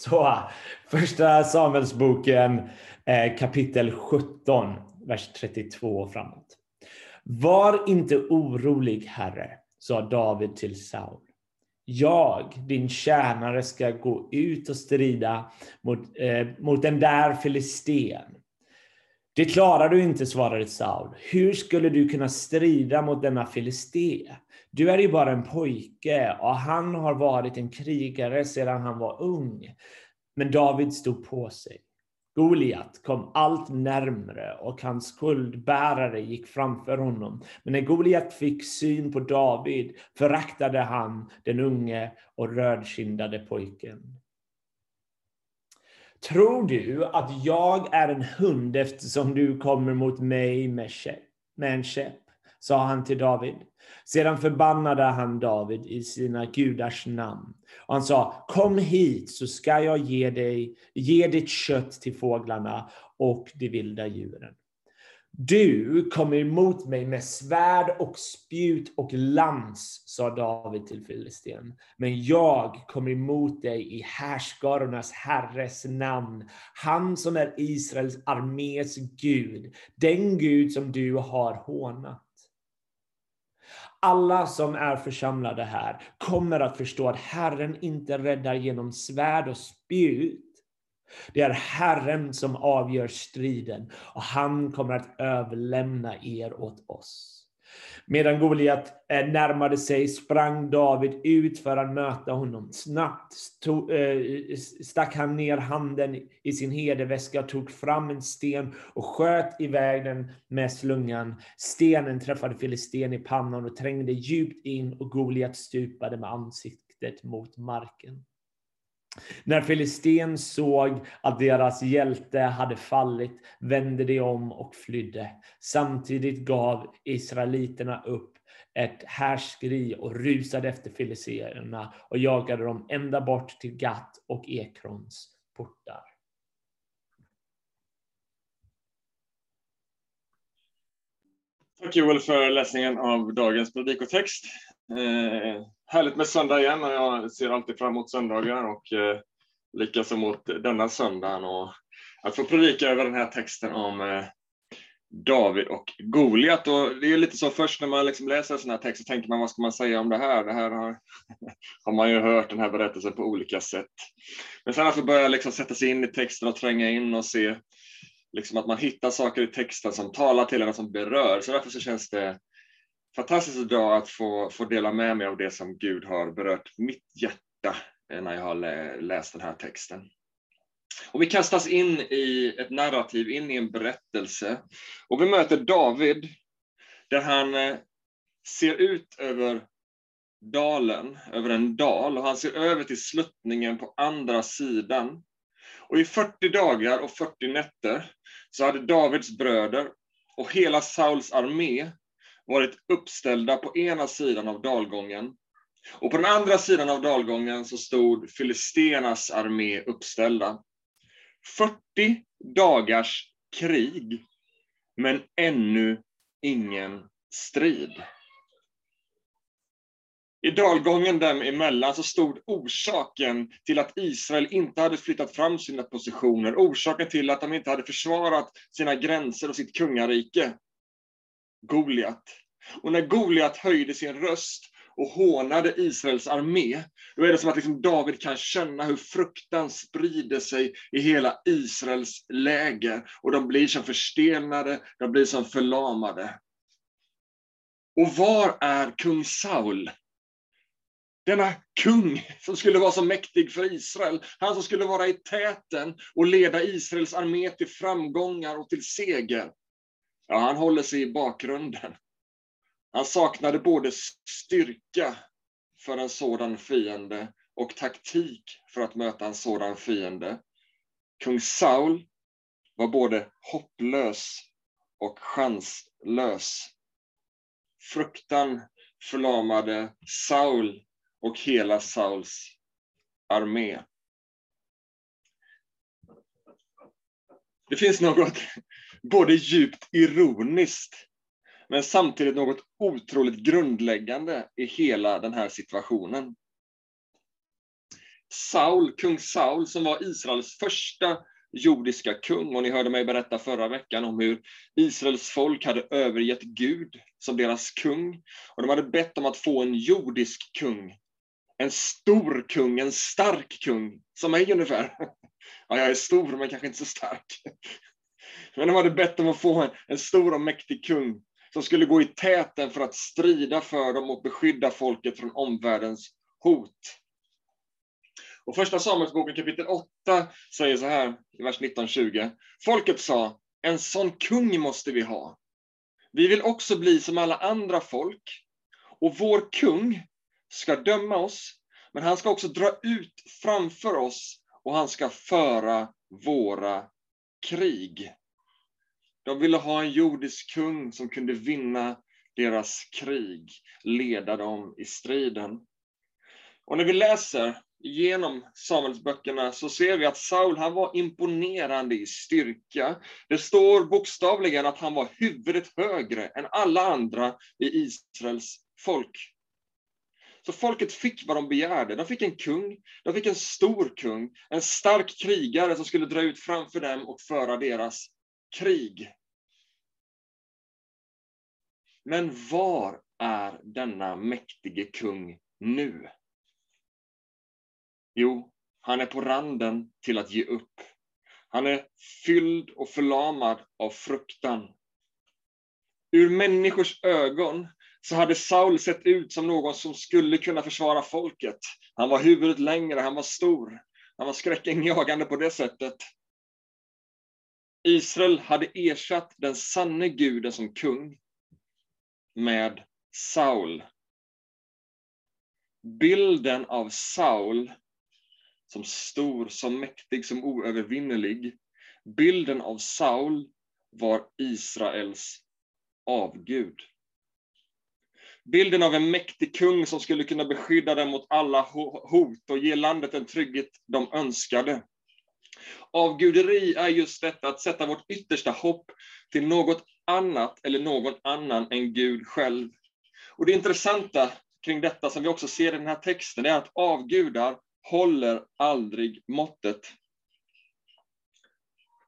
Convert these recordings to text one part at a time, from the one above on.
Så, första Samuelsboken eh, kapitel 17, vers 32 och framåt. Var inte orolig, Herre, sa David till Saul. Jag, din tjänare, ska gå ut och strida mot, eh, mot den där filisten. Det klarar du inte, svarade Saul. Hur skulle du kunna strida mot denna filisté? Du är ju bara en pojke och han har varit en krigare sedan han var ung. Men David stod på sig. Goliat kom allt närmre och hans skuldbärare gick framför honom. Men när Goliat fick syn på David föraktade han den unge och rödkindade pojken. Tror du att jag är en hund eftersom du kommer mot mig med, käpp, med en käpp? Sa han till David. Sedan förbannade han David i sina gudars namn. Och han sa, kom hit så ska jag ge dig, ge ditt kött till fåglarna och de vilda djuren. Du kommer emot mig med svärd och spjut och lans, sa David till Filisten. Men jag kommer emot dig i härskarornas herres namn, han som är Israels armés Gud, den Gud som du har hånat. Alla som är församlade här kommer att förstå att Herren inte räddar genom svärd och spjut. Det är Herren som avgör striden och han kommer att överlämna er åt oss. Medan Goliat eh, närmade sig sprang David ut för att möta honom. Snabbt eh, stack han ner handen i sin hederväska, tog fram en sten och sköt iväg den med slungan. Stenen träffade filisten i pannan och trängde djupt in och Goliat stupade med ansiktet mot marken. När Filisten såg att deras hjälte hade fallit vände de om och flydde. Samtidigt gav israeliterna upp ett härskri och rusade efter filisterna och jagade dem ända bort till Gat och Ekrons portar. Tack Joel för läsningen av dagens predikotext. Eh, härligt med söndag igen och jag ser alltid fram emot söndagar och eh, likaså mot denna söndagen och att få predika över den här texten om eh, David och Goliat. Och det är lite så först när man liksom läser en sån här text så tänker man vad ska man säga om det här? Det här har, har man ju hört den här berättelsen på olika sätt. Men sen att få börja liksom sätta sig in i texten och tränga in och se liksom att man hittar saker i texten som talar till en och som berör. Så därför så känns det fantastiskt idag att få, få dela med mig av det som Gud har berört mitt hjärta eh, när jag har läst den här texten. Och vi kastas in i ett narrativ, in i en berättelse. Och vi möter David, där han eh, ser ut över dalen, över en dal, och han ser över till sluttningen på andra sidan. Och i 40 dagar och 40 nätter så hade Davids bröder och hela Sauls armé varit uppställda på ena sidan av dalgången. Och på den andra sidan av dalgången så stod Filistenas armé uppställda. 40 dagars krig, men ännu ingen strid. I dalgången dem emellan så stod orsaken till att Israel inte hade flyttat fram sina positioner, orsaken till att de inte hade försvarat sina gränser och sitt kungarike. Goliat. Och när Goliat höjde sin röst och hånade Israels armé, då är det som att liksom David kan känna hur fruktan sprider sig i hela Israels läger. Och de blir som förstelnade, de blir som förlamade. Och var är kung Saul? Denna kung som skulle vara så mäktig för Israel, han som skulle vara i täten och leda Israels armé till framgångar och till seger. Ja, han håller sig i bakgrunden. Han saknade både styrka för en sådan fiende och taktik för att möta en sådan fiende. Kung Saul var både hopplös och chanslös. Fruktan förlamade Saul och hela Sauls armé. Det finns något både djupt ironiskt men samtidigt något otroligt grundläggande i hela den här situationen. Saul, kung Saul, som var Israels första jordiska kung. Och ni hörde mig berätta förra veckan om hur Israels folk hade övergett Gud som deras kung. Och de hade bett om att få en jordisk kung. En stor kung, en stark kung, som mig ungefär. Ja, jag är stor, men kanske inte så stark. Men de hade bett om att få en, en stor och mäktig kung som skulle gå i täten för att strida för dem och beskydda folket från omvärldens hot. Och första Samuelsboken kapitel 8 säger så här i vers 19-20. Folket sa, en sån kung måste vi ha. Vi vill också bli som alla andra folk. Och vår kung ska döma oss, men han ska också dra ut framför oss och han ska föra våra krig. De ville ha en jordisk kung som kunde vinna deras krig, leda dem i striden. Och när vi läser genom Samuelsböckerna så ser vi att Saul han var imponerande i styrka. Det står bokstavligen att han var huvudet högre än alla andra i Israels folk. Så folket fick vad de begärde. De fick en kung, de fick en stor kung, en stark krigare som skulle dra ut framför dem och föra deras krig. Men var är denna mäktige kung nu? Jo, han är på randen till att ge upp. Han är fylld och förlamad av fruktan. Ur människors ögon så hade Saul sett ut som någon som skulle kunna försvara folket. Han var huvudet längre, han var stor, han var skräckinjagande på det sättet. Israel hade ersatt den sanne guden som kung med Saul. Bilden av Saul som stor, som mäktig, som oövervinnerlig. Bilden av Saul var Israels avgud. Bilden av en mäktig kung som skulle kunna beskydda dem mot alla hot och ge landet den trygghet de önskade. Avguderi är just detta att sätta vårt yttersta hopp till något annat eller någon annan än Gud själv. Och det intressanta kring detta som vi också ser i den här texten är att avgudar håller aldrig måttet.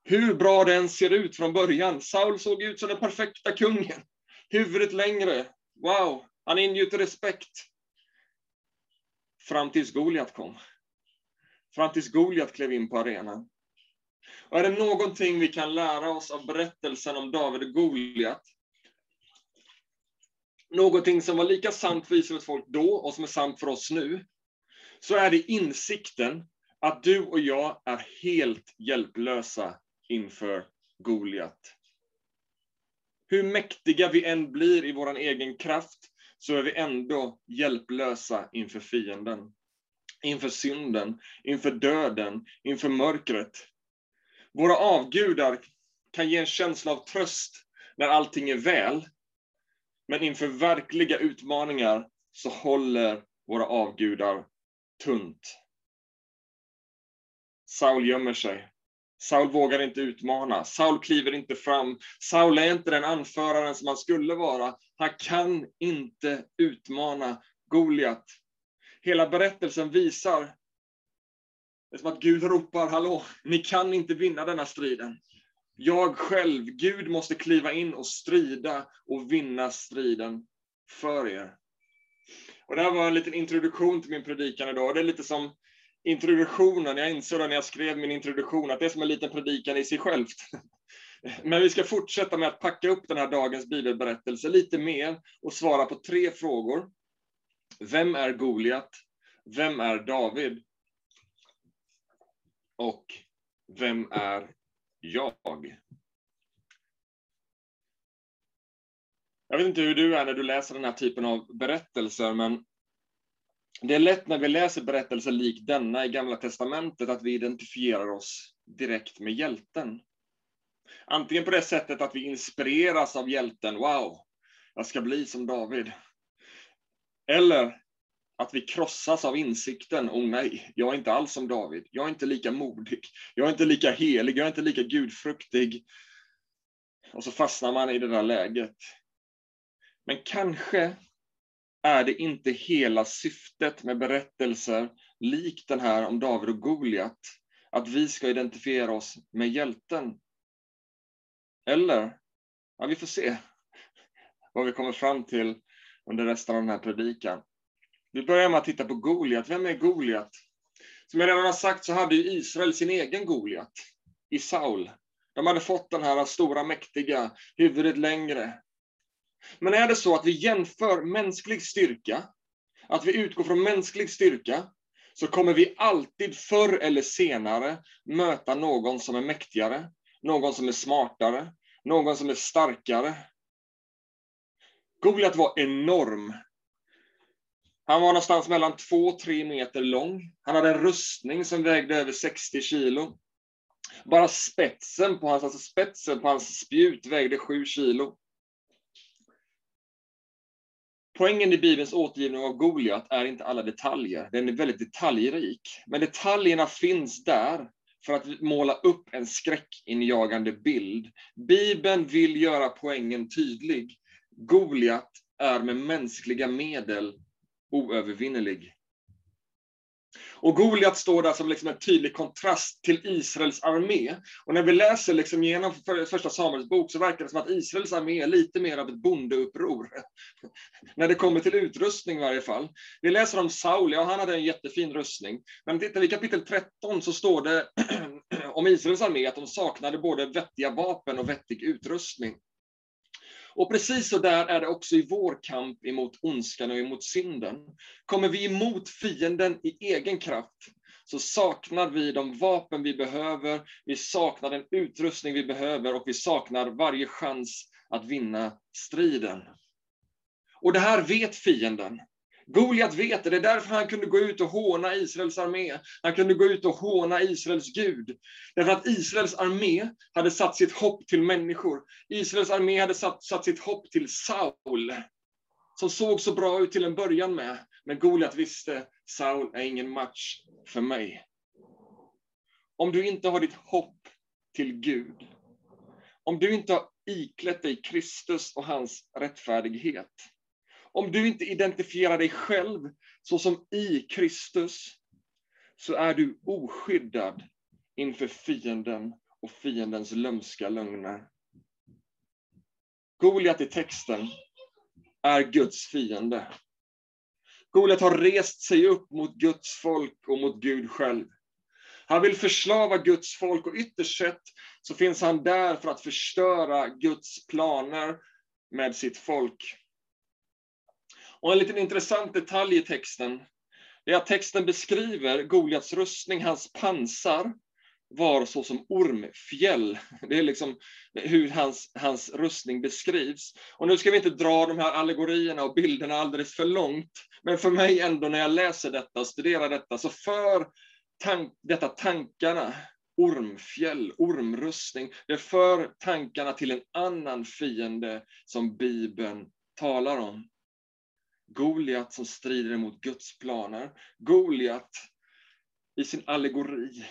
Hur bra den ser ut från början. Saul såg ut som den perfekta kungen. Huvudet längre. Wow, han ingjuter respekt. Fram tills Goliat kom. Fram tills Goliat klev in på arenan. Och är det någonting vi kan lära oss av berättelsen om David och Goliat, någonting som var lika sant för Israels folk då och som är sant för oss nu, så är det insikten att du och jag är helt hjälplösa inför Goliat. Hur mäktiga vi än blir i vår egen kraft, så är vi ändå hjälplösa inför fienden. Inför synden, inför döden, inför mörkret. Våra avgudar kan ge en känsla av tröst när allting är väl, men inför verkliga utmaningar så håller våra avgudar tunt. Saul gömmer sig. Saul vågar inte utmana. Saul kliver inte fram. Saul är inte den anföraren som han skulle vara. Han kan inte utmana Goliat. Hela berättelsen visar det är som att Gud ropar, hallå, ni kan inte vinna denna striden. Jag själv, Gud måste kliva in och strida och vinna striden för er. Och det här var en liten introduktion till min predikan idag. Det är lite som introduktionen, jag insåg när jag skrev min introduktion att det är som en liten predikan i sig självt. Men vi ska fortsätta med att packa upp den här dagens bibelberättelse lite mer och svara på tre frågor. Vem är Goliat? Vem är David? Och vem är jag? Jag vet inte hur du är när du läser den här typen av berättelser, men det är lätt när vi läser berättelser lik denna i Gamla Testamentet att vi identifierar oss direkt med hjälten. Antingen på det sättet att vi inspireras av hjälten, wow, jag ska bli som David. Eller att vi krossas av insikten, om nej, jag är inte alls som David, jag är inte lika modig, jag är inte lika helig, jag är inte lika gudfruktig. Och så fastnar man i det där läget. Men kanske är det inte hela syftet med berättelser likt den här om David och Goliat, att vi ska identifiera oss med hjälten? Eller? Ja, vi får se vad vi kommer fram till under resten av den här predikan. Vi börjar med att titta på Goliat. Vem är Goliat? Som jag redan har sagt så hade ju Israel sin egen Goliat i Saul. De hade fått den här stora, mäktiga, huvudet längre. Men är det så att vi jämför mänsklig styrka, att vi utgår från mänsklig styrka, så kommer vi alltid förr eller senare möta någon som är mäktigare, någon som är smartare, någon som är starkare. Goliat var enorm. Han var någonstans mellan två och tre meter lång. Han hade en rustning som vägde över 60 kilo. Bara spetsen på hans, alltså spetsen på hans spjut vägde 7 kilo. Poängen i Bibelns återgivning av Goliat är inte alla detaljer. Den är väldigt detaljrik. Men detaljerna finns där för att måla upp en skräckinjagande bild. Bibeln vill göra poängen tydlig. Goliat är med mänskliga medel oövervinnerlig. Och Goliat står där som liksom en tydlig kontrast till Israels armé. Och när vi läser liksom genom första Samuels bok så verkar det som att Israels armé är lite mer av ett bondeuppror. när det kommer till utrustning i varje fall. Vi läser om Saul, ja han hade en jättefin rustning. Men tittar vi i kapitel 13 så står det om Israels armé att de saknade både vettiga vapen och vettig utrustning. Och precis så där är det också i vår kamp emot ondskan och emot synden. Kommer vi emot fienden i egen kraft, så saknar vi de vapen vi behöver, vi saknar den utrustning vi behöver och vi saknar varje chans att vinna striden. Och det här vet fienden. Goliat vet det, det är därför han kunde gå ut och håna Israels armé. Han kunde gå ut och håna Israels Gud. Därför att Israels armé hade satt sitt hopp till människor. Israels armé hade satt, satt sitt hopp till Saul, som såg så bra ut till en början med. Men Goliat visste, Saul är ingen match för mig. Om du inte har ditt hopp till Gud, om du inte har iklätt dig Kristus och hans rättfärdighet, om du inte identifierar dig själv såsom i Kristus, så är du oskyddad inför fienden och fiendens lömska lögner. Goliat i texten är Guds fiende. Goliat har rest sig upp mot Guds folk och mot Gud själv. Han vill förslava Guds folk och ytterst sett så finns han där för att förstöra Guds planer med sitt folk. Och en liten intressant detalj i texten är att texten beskriver Goliats rustning, hans pansar, var så som ormfjäll. Det är liksom hur hans, hans rustning beskrivs. Och nu ska vi inte dra de här allegorierna och bilderna alldeles för långt, men för mig ändå när jag läser detta och studerar detta så för tank, detta tankarna ormfjäll, ormrustning. Det för tankarna till en annan fiende som Bibeln talar om. Goliat som strider mot Guds planer. Goliat i sin allegori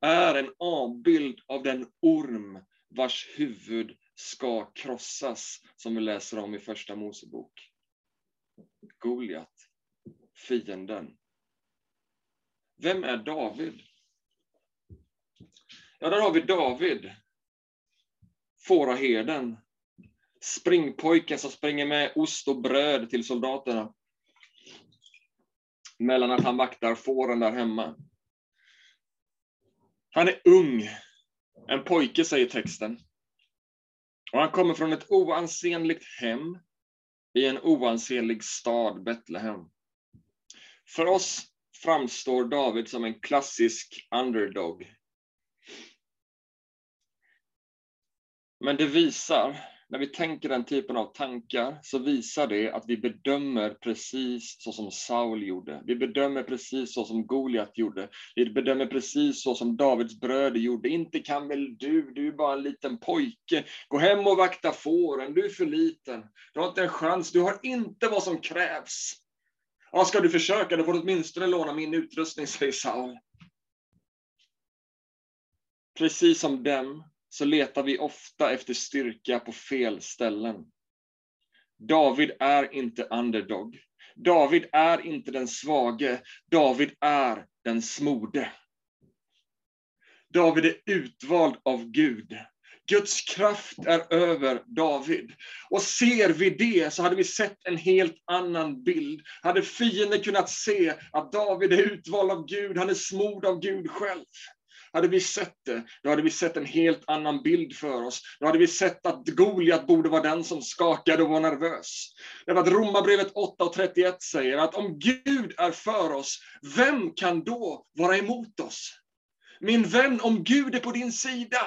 är en avbild av den orm vars huvud ska krossas, som vi läser om i Första Mosebok. Goliat, fienden. Vem är David? Ja, där har vi David, fåraherden, springpojken som springer med ost och bröd till soldaterna. Mellan att han vaktar fåren där hemma. Han är ung. En pojke, säger texten. Och han kommer från ett oansenligt hem i en oansenlig stad, Betlehem. För oss framstår David som en klassisk underdog. Men det visar när vi tänker den typen av tankar så visar det att vi bedömer precis så som Saul gjorde. Vi bedömer precis så som Goliat gjorde. Vi bedömer precis så som Davids bröder gjorde. Inte kan väl du, du är bara en liten pojke. Gå hem och vakta fåren, du är för liten. Du har inte en chans, du har inte vad som krävs. Ja, ska du försöka, då får du åtminstone låna min utrustning, säger Saul. Precis som dem så letar vi ofta efter styrka på fel ställen. David är inte underdog. David är inte den svage, David är den smorde. David är utvald av Gud. Guds kraft är över David. Och ser vi det så hade vi sett en helt annan bild. Hade fienden kunnat se att David är utvald av Gud, han är smord av Gud själv. Hade vi sett det, då hade vi sett en helt annan bild för oss. Då hade vi sett att Goliat borde vara den som skakade och var nervös. Därför att Romarbrevet 8 och 31 säger att om Gud är för oss, vem kan då vara emot oss? Min vän, om Gud är på din sida,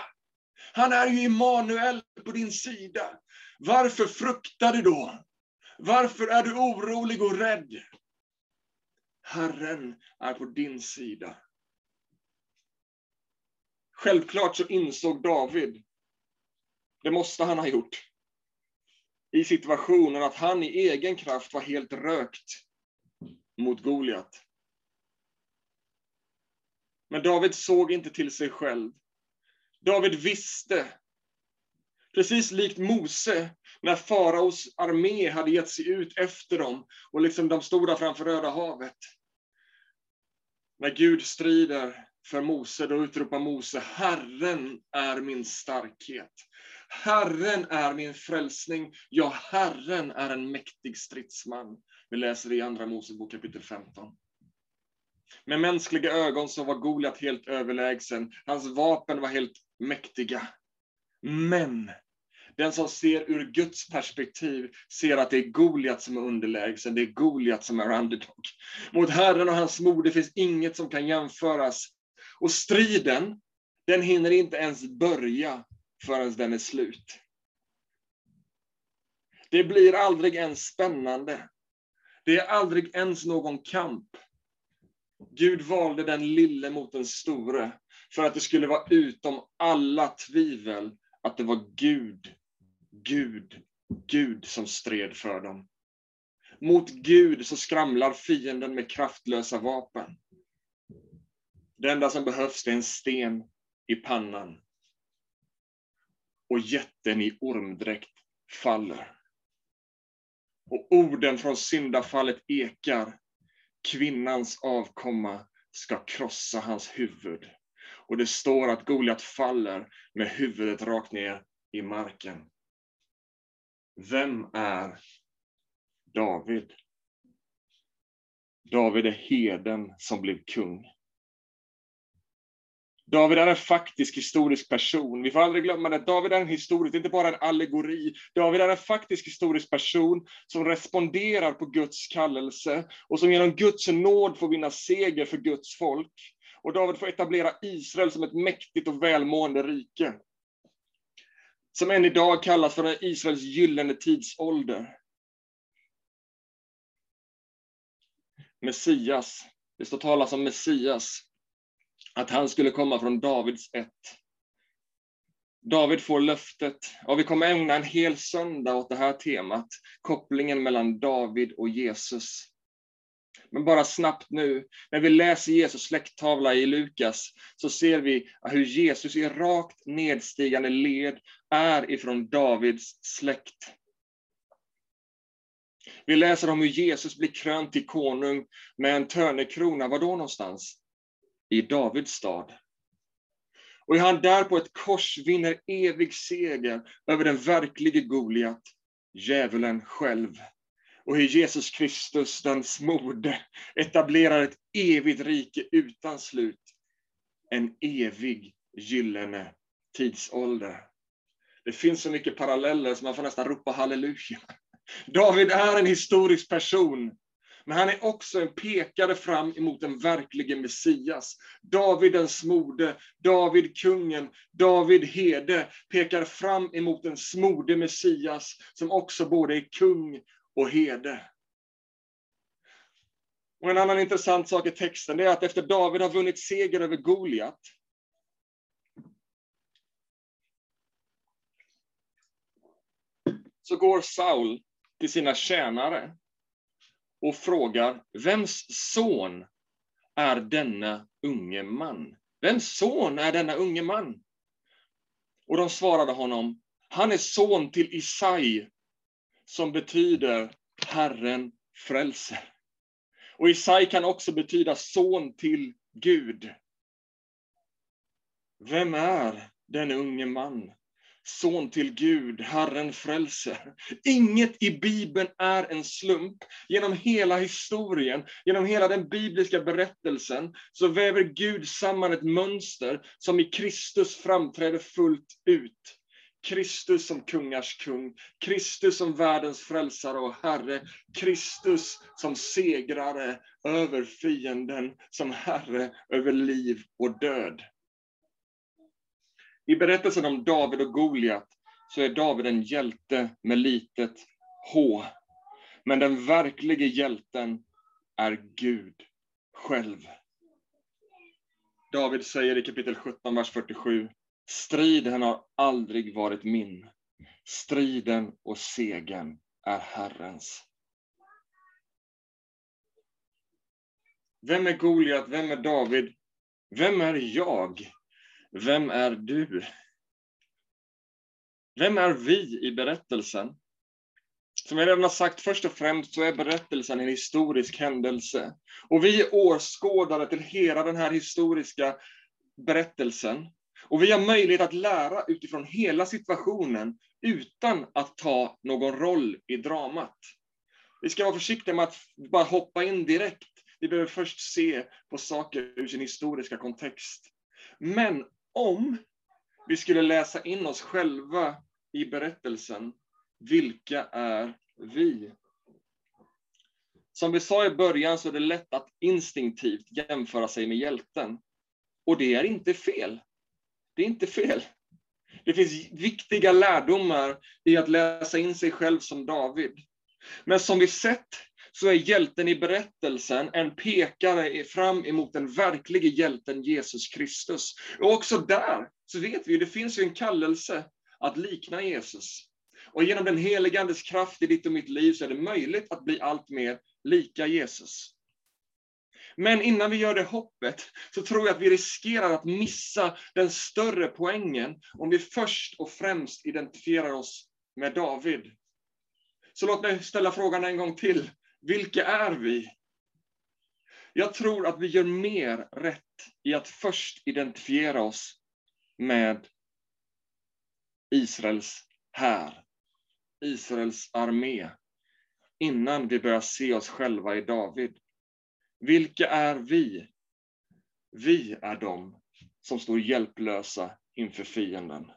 han är ju Immanuel på din sida. Varför fruktar du då? Varför är du orolig och rädd? Herren är på din sida. Självklart så insåg David, det måste han ha gjort, i situationen att han i egen kraft var helt rökt mot Goliat. Men David såg inte till sig själv. David visste, precis likt Mose, när faraos armé hade gett sig ut efter dem och liksom de stod där framför Röda havet. När Gud strider för Mose, då utropar Mose, Herren är min starkhet. Herren är min frälsning. Ja, Herren är en mäktig stridsman. Vi läser det i Andra Mosebok kapitel 15. Med mänskliga ögon så var Goliat helt överlägsen. Hans vapen var helt mäktiga. Men den som ser ur Guds perspektiv ser att det är Goliat som är underlägsen, det är Goliat som är underdog. Mot Herren och hans moder finns inget som kan jämföras. Och striden, den hinner inte ens börja förrän den är slut. Det blir aldrig ens spännande. Det är aldrig ens någon kamp. Gud valde den lille mot den store för att det skulle vara utom alla tvivel att det var Gud, Gud, Gud som stred för dem. Mot Gud så skramlar fienden med kraftlösa vapen. Det enda som behövs är en sten i pannan. Och jätten i ormdräkt faller. Och orden från syndafallet ekar. Kvinnans avkomma ska krossa hans huvud. Och det står att Goliat faller med huvudet rakt ner i marken. Vem är David? David är heden som blev kung. David är en faktisk historisk person. Vi får aldrig glömma det. David är en historisk, inte bara en allegori. David är en faktisk historisk person som responderar på Guds kallelse och som genom Guds nåd får vinna seger för Guds folk. Och David får etablera Israel som ett mäktigt och välmående rike. Som än idag kallas för Israels gyllene tidsålder. Messias, det står talas om Messias, att han skulle komma från Davids ett. David får löftet, och vi kommer ägna en hel söndag åt det här temat, kopplingen mellan David och Jesus. Men bara snabbt nu, när vi läser Jesus släkttavla i Lukas, så ser vi hur Jesus i rakt nedstigande led är ifrån Davids släkt. Vi läser om hur Jesus blir krönt till konung med en törnekrona. Var då någonstans? I Davids stad. Och hur han där på ett kors vinner evig seger över den verklige Goliat, djävulen själv och hur Jesus Kristus, den smorde, etablerar ett evigt rike utan slut. En evig gyllene tidsålder. Det finns så mycket paralleller så man får nästan ropa halleluja. David är en historisk person, men han är också en pekare fram emot den verklige Messias. David den smorde, David kungen, David hede pekar fram emot den smorde Messias som också både är kung och herde. Och en annan intressant sak i texten är att efter David har vunnit seger över Goliat så går Saul till sina tjänare och frågar, vems son är denna unge man? Vems son är denna unge man? Och de svarade honom, han är son till Isai, som betyder Herren frälser. Och Isai kan också betyda son till Gud. Vem är den unge man? Son till Gud, Herren frälser. Inget i Bibeln är en slump. Genom hela historien, genom hela den bibliska berättelsen, så väver Gud samman ett mönster som i Kristus framträder fullt ut. Kristus som kungars kung, Kristus som världens frälsare och Herre, Kristus som segrare över fienden, som Herre över liv och död. I berättelsen om David och Goliat så är David en hjälte med litet H. Men den verkliga hjälten är Gud själv. David säger i kapitel 17, vers 47. Striden har aldrig varit min. Striden och segern är Herrens. Vem är Goliat? Vem är David? Vem är jag? Vem är du? Vem är vi i berättelsen? Som jag redan har sagt, först och främst så är berättelsen en historisk händelse. Och vi är åskådare till hela den här historiska berättelsen. Och vi har möjlighet att lära utifrån hela situationen utan att ta någon roll i dramat. Vi ska vara försiktiga med att bara hoppa in direkt. Vi behöver först se på saker ur sin historiska kontext. Men om vi skulle läsa in oss själva i berättelsen, vilka är vi? Som vi sa i början så är det lätt att instinktivt jämföra sig med hjälten. Och det är inte fel. Det är inte fel. Det finns viktiga lärdomar i att läsa in sig själv som David. Men som vi sett så är hjälten i berättelsen en pekare fram emot den verkliga hjälten Jesus Kristus. Och också där så vet vi, det finns ju en kallelse att likna Jesus. Och genom den helige Andes kraft i ditt och mitt liv så är det möjligt att bli allt mer lika Jesus. Men innan vi gör det hoppet så tror jag att vi riskerar att missa den större poängen om vi först och främst identifierar oss med David. Så låt mig ställa frågan en gång till. Vilka är vi? Jag tror att vi gör mer rätt i att först identifiera oss med Israels här, Israels armé, innan vi börjar se oss själva i David. Vilka är vi? Vi är de som står hjälplösa inför fienden.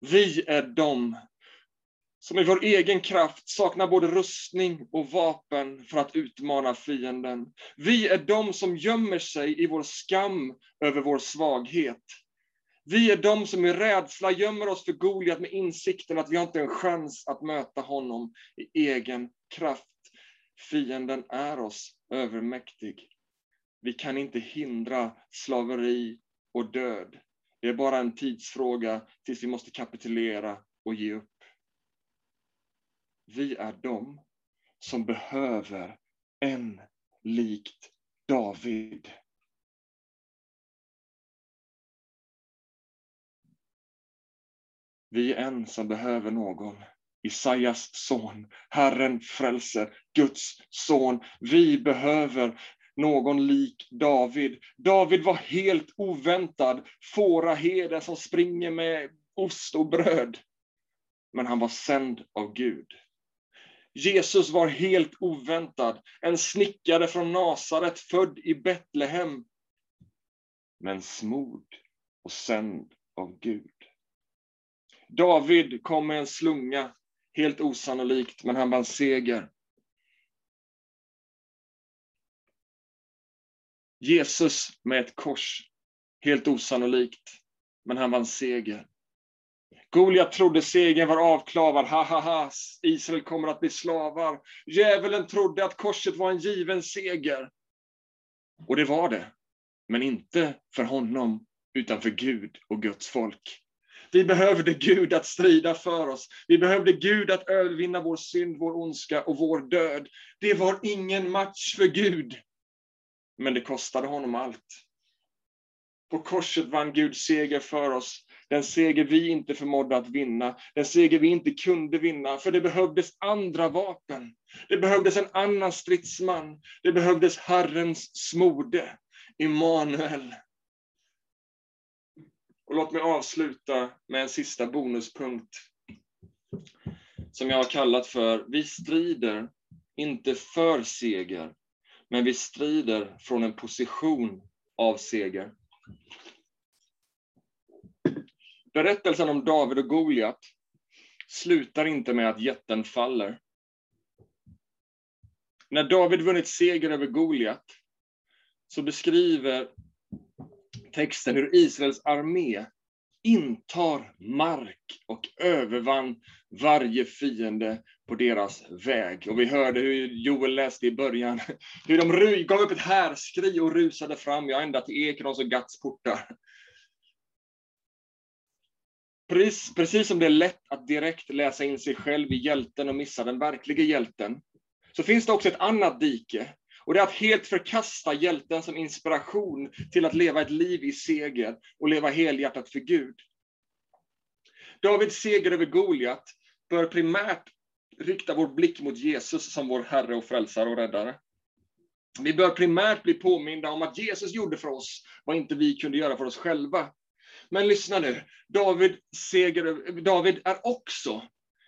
Vi är de som i vår egen kraft saknar både rustning och vapen för att utmana fienden. Vi är de som gömmer sig i vår skam över vår svaghet. Vi är de som i rädsla gömmer oss för Goliat med insikten att vi har inte en chans att möta honom i egen kraft. Fienden är oss övermäktig. Vi kan inte hindra slaveri och död. Det är bara en tidsfråga tills vi måste kapitulera och ge upp. Vi är de som behöver en likt David. Vi är en som behöver någon. Isaias son, Herren frälser, Guds son. Vi behöver någon lik David. David var helt oväntad fåraherde som springer med ost och bröd. Men han var sänd av Gud. Jesus var helt oväntad, en snickare från Nasaret, född i Betlehem. Men smord och sänd av Gud. David kom med en slunga, helt osannolikt, men han vann seger. Jesus med ett kors, helt osannolikt, men han vann seger. Goliat trodde segern var avklavad, ha ha ha, Israel kommer att bli slavar. Djävulen trodde att korset var en given seger. Och det var det, men inte för honom, utan för Gud och Guds folk. Vi behövde Gud att strida för oss. Vi behövde Gud att övervinna vår synd, vår ondska och vår död. Det var ingen match för Gud. Men det kostade honom allt. På korset vann Gud seger för oss. Den seger vi inte förmådde att vinna, den seger vi inte kunde vinna, för det behövdes andra vapen. Det behövdes en annan stridsman. Det behövdes Herrens smorde, Immanuel. Och låt mig avsluta med en sista bonuspunkt som jag har kallat för Vi strider inte för seger, men vi strider från en position av seger. Berättelsen om David och Goliat slutar inte med att jätten faller. När David vunnit seger över Goliat så beskriver texten hur Israels armé intar mark och övervann varje fiende på deras väg. Och vi hörde hur Joel läste i början, hur de gav upp ett härskri och rusade fram, ja, ända till Ekrons och Gats portar. Precis, precis som det är lätt att direkt läsa in sig själv i hjälten och missa den verkliga hjälten, så finns det också ett annat dike. Och det är att helt förkasta hjälten som inspiration till att leva ett liv i seger och leva helhjärtat för Gud. Davids seger över Goliat bör primärt rikta vår blick mot Jesus som vår Herre och Frälsare och Räddare. Vi bör primärt bli påminda om att Jesus gjorde för oss vad inte vi kunde göra för oss själva. Men lyssna nu, David, seger, David är också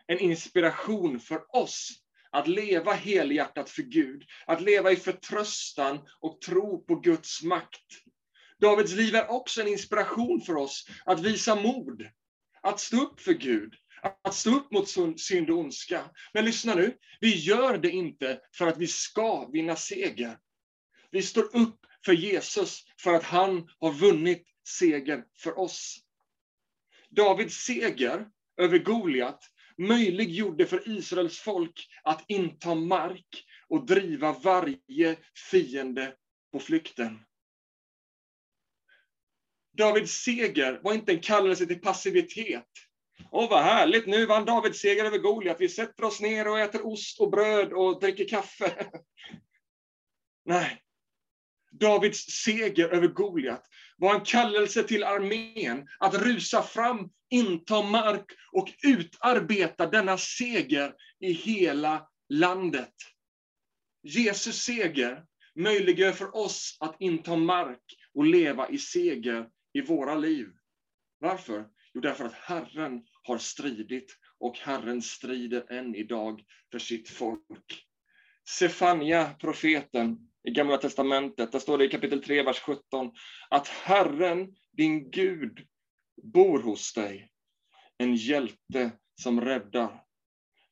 en inspiration för oss att leva helhjärtat för Gud, att leva i förtröstan och tro på Guds makt. Davids liv är också en inspiration för oss att visa mod, att stå upp för Gud, att stå upp mot synd och ondska. Men lyssna nu, vi gör det inte för att vi ska vinna seger. Vi står upp för Jesus för att han har vunnit seger för oss. Davids seger över Goliat möjliggjorde för Israels folk att inta mark och driva varje fiende på flykten. Davids seger var inte en kallelse till passivitet. Åh, vad härligt, nu vann David seger över Goliat. Vi sätter oss ner och äter ost och bröd och dricker kaffe. Nej. Davids seger över Goliat var en kallelse till armén att rusa fram, inta mark och utarbeta denna seger i hela landet. Jesus seger möjliggör för oss att inta mark och leva i seger i våra liv. Varför? Jo, därför att Herren har stridit och Herren strider än idag för sitt folk. Sefania, profeten i Gamla Testamentet, där står det i kapitel 3, vers 17, att Herren, din Gud, bor hos dig, en hjälte som räddar.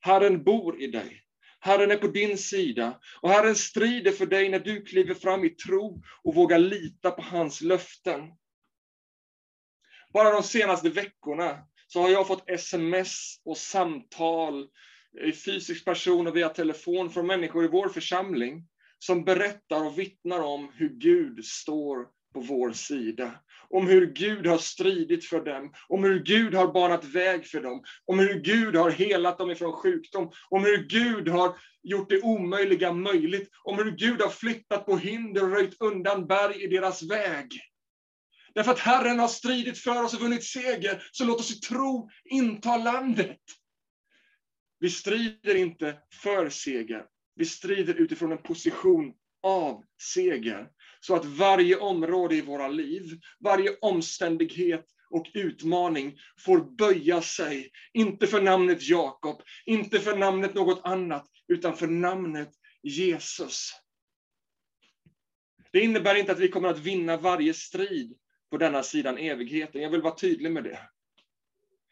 Herren bor i dig. Herren är på din sida och Herren strider för dig när du kliver fram i tro och vågar lita på hans löften. Bara de senaste veckorna så har jag fått sms och samtal i fysisk person och via telefon från människor i vår församling som berättar och vittnar om hur Gud står på vår sida. Om hur Gud har stridit för dem, om hur Gud har banat väg för dem, om hur Gud har helat dem ifrån sjukdom, om hur Gud har gjort det omöjliga möjligt, om hur Gud har flyttat på hinder och röjt undan berg i deras väg. Därför att Herren har stridit för oss och vunnit seger, så låt oss i tro inta landet. Vi strider inte för seger, vi strider utifrån en position av seger. Så att varje område i våra liv, varje omständighet och utmaning får böja sig, inte för namnet Jakob, inte för namnet något annat, utan för namnet Jesus. Det innebär inte att vi kommer att vinna varje strid på denna sidan evigheten. Jag vill vara tydlig med det.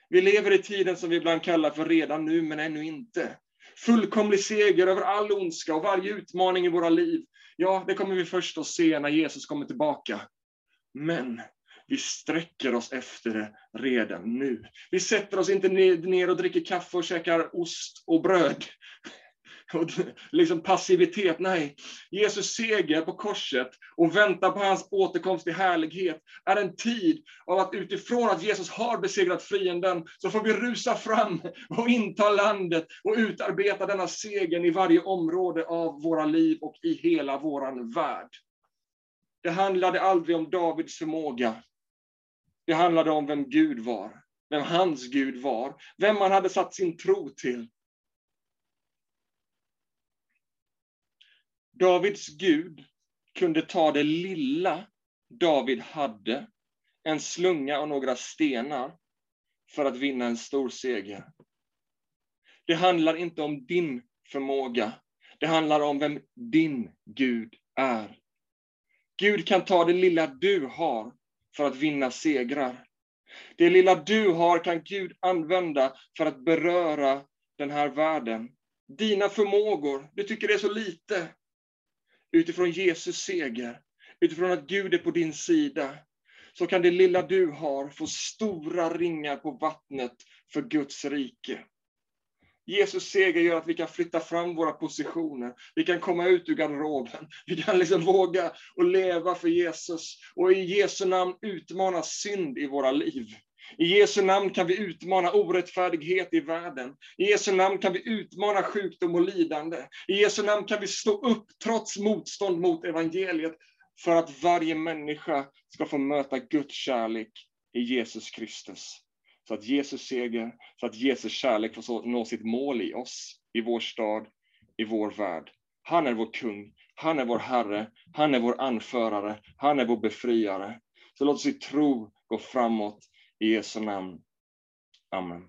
Vi lever i tiden som vi ibland kallar för redan nu, men ännu inte. Fullkomlig seger över all ondska och varje utmaning i våra liv. Ja, det kommer vi först att se när Jesus kommer tillbaka. Men vi sträcker oss efter det redan nu. Vi sätter oss inte ner och dricker kaffe och käkar ost och bröd och liksom passivitet. Nej, Jesus seger på korset och vänta på hans återkomst i härlighet är en tid av att utifrån att Jesus har besegrat fienden så får vi rusa fram och inta landet och utarbeta denna seger i varje område av våra liv och i hela våran värld. Det handlade aldrig om Davids förmåga. Det handlade om vem Gud var, vem hans Gud var, vem man hade satt sin tro till. Davids Gud kunde ta det lilla David hade, en slunga och några stenar, för att vinna en stor seger. Det handlar inte om din förmåga. Det handlar om vem din Gud är. Gud kan ta det lilla du har för att vinna segrar. Det lilla du har kan Gud använda för att beröra den här världen. Dina förmågor, du tycker det är så lite. Utifrån Jesus seger, utifrån att Gud är på din sida, så kan det lilla du har få stora ringar på vattnet för Guds rike. Jesus seger gör att vi kan flytta fram våra positioner. Vi kan komma ut ur garderoben. Vi kan liksom våga och leva för Jesus. Och i Jesu namn utmana synd i våra liv. I Jesu namn kan vi utmana orättfärdighet i världen. I Jesu namn kan vi utmana sjukdom och lidande. I Jesu namn kan vi stå upp trots motstånd mot evangeliet för att varje människa ska få möta Guds kärlek i Jesus Kristus. Så att Jesus seger, så att Jesus kärlek får nå sitt mål i oss, i vår stad, i vår värld. Han är vår kung, han är vår Herre, han är vår anförare, han är vår befriare. Så låt oss i tro gå framåt i Jesu namn. Amen.